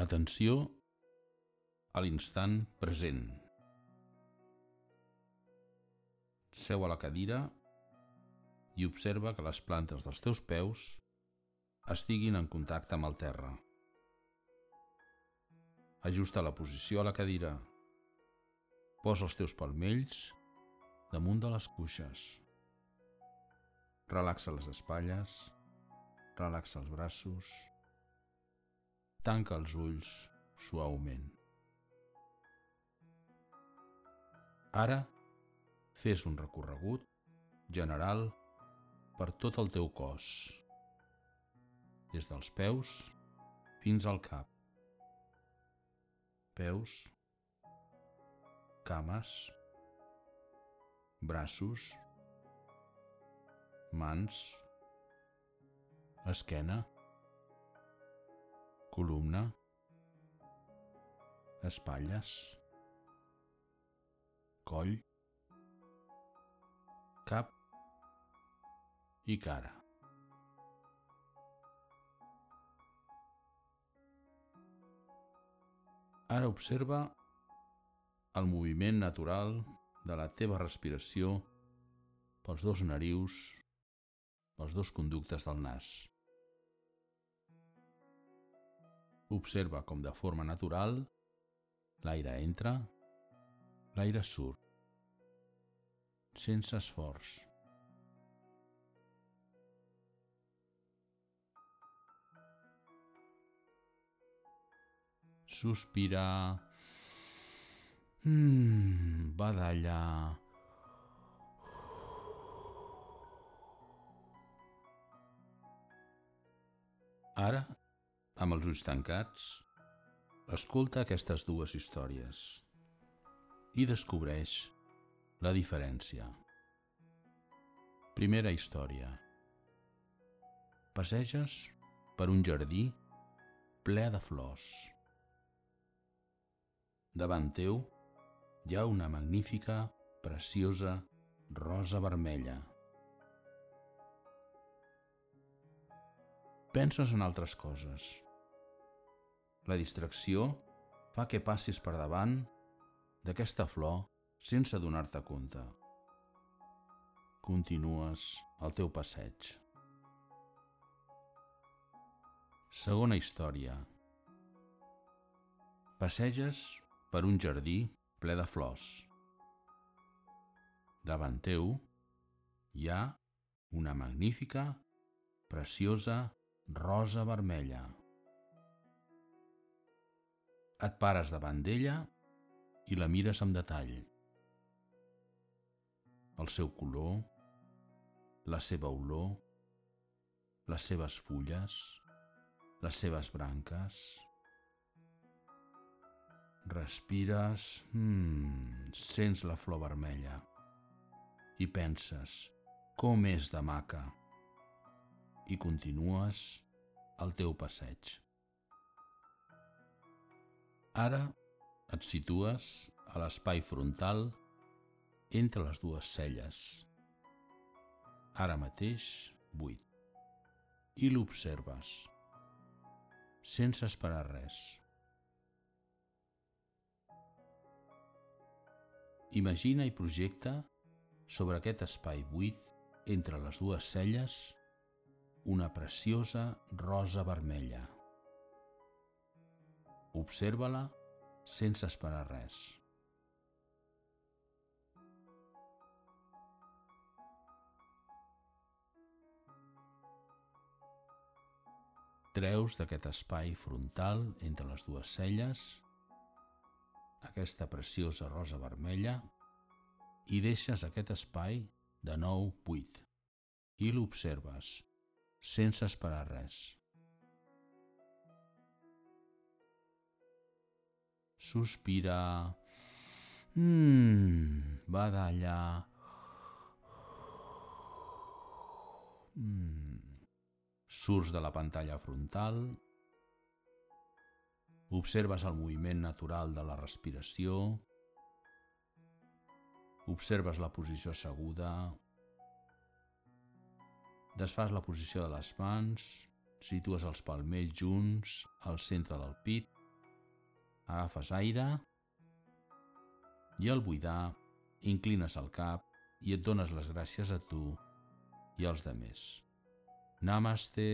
Atenció a l'instant present. Seu a la cadira i observa que les plantes dels teus peus estiguin en contacte amb el terra. Ajusta la posició a la cadira. Posa els teus palmells damunt de les cuixes. Relaxa les espatlles, relaxa els braços, tanca els ulls suaument. Ara, fes un recorregut general per tot el teu cos, des dels peus fins al cap. Peus, cames, braços, mans, esquena, columna, espatlles, coll, cap i cara. Ara observa el moviment natural de la teva respiració pels dos narius, pels dos conductes del nas. Observa com de forma natural l'aire entra, l'aire surt, sense esforç. Sospirar. Mm, badallar. Ara, amb els ulls tancats, escolta aquestes dues històries i descobreix la diferència. Primera història. Passeges per un jardí ple de flors. Davant teu hi ha una magnífica, preciosa rosa vermella. Penses en altres coses. La distracció fa que passis per davant d'aquesta flor sense donar-te compte. Continues el teu passeig. Segona història. Passeges per un jardí ple de flors. Davant teu hi ha una magnífica, preciosa rosa vermella. Et pares davant d'ella i la mires amb detall. El seu color, la seva olor, les seves fulles, les seves branques. Respires, mmm, sents la flor vermella i penses com és de maca i continues el teu passeig. Ara et situes a l'espai frontal entre les dues celles. Ara mateix buit. I l'observes, sense esperar res. Imagina i projecta sobre aquest espai buit entre les dues celles una preciosa rosa vermella. Observa-la sense esperar res. Treus d'aquest espai frontal entre les dues celles aquesta preciosa rosa vermella i deixes aquest espai de nou buit i l'observes sense esperar res. Sospira. Mmm, badalla. Mm. Surts de la pantalla frontal. Observes el moviment natural de la respiració. Observes la posició asseguda, Desfas la posició de les mans, situes els palmells junts al centre del pit Agafes aire i al buidar inclines el cap i et dones les gràcies a tu i als demés. Namaste.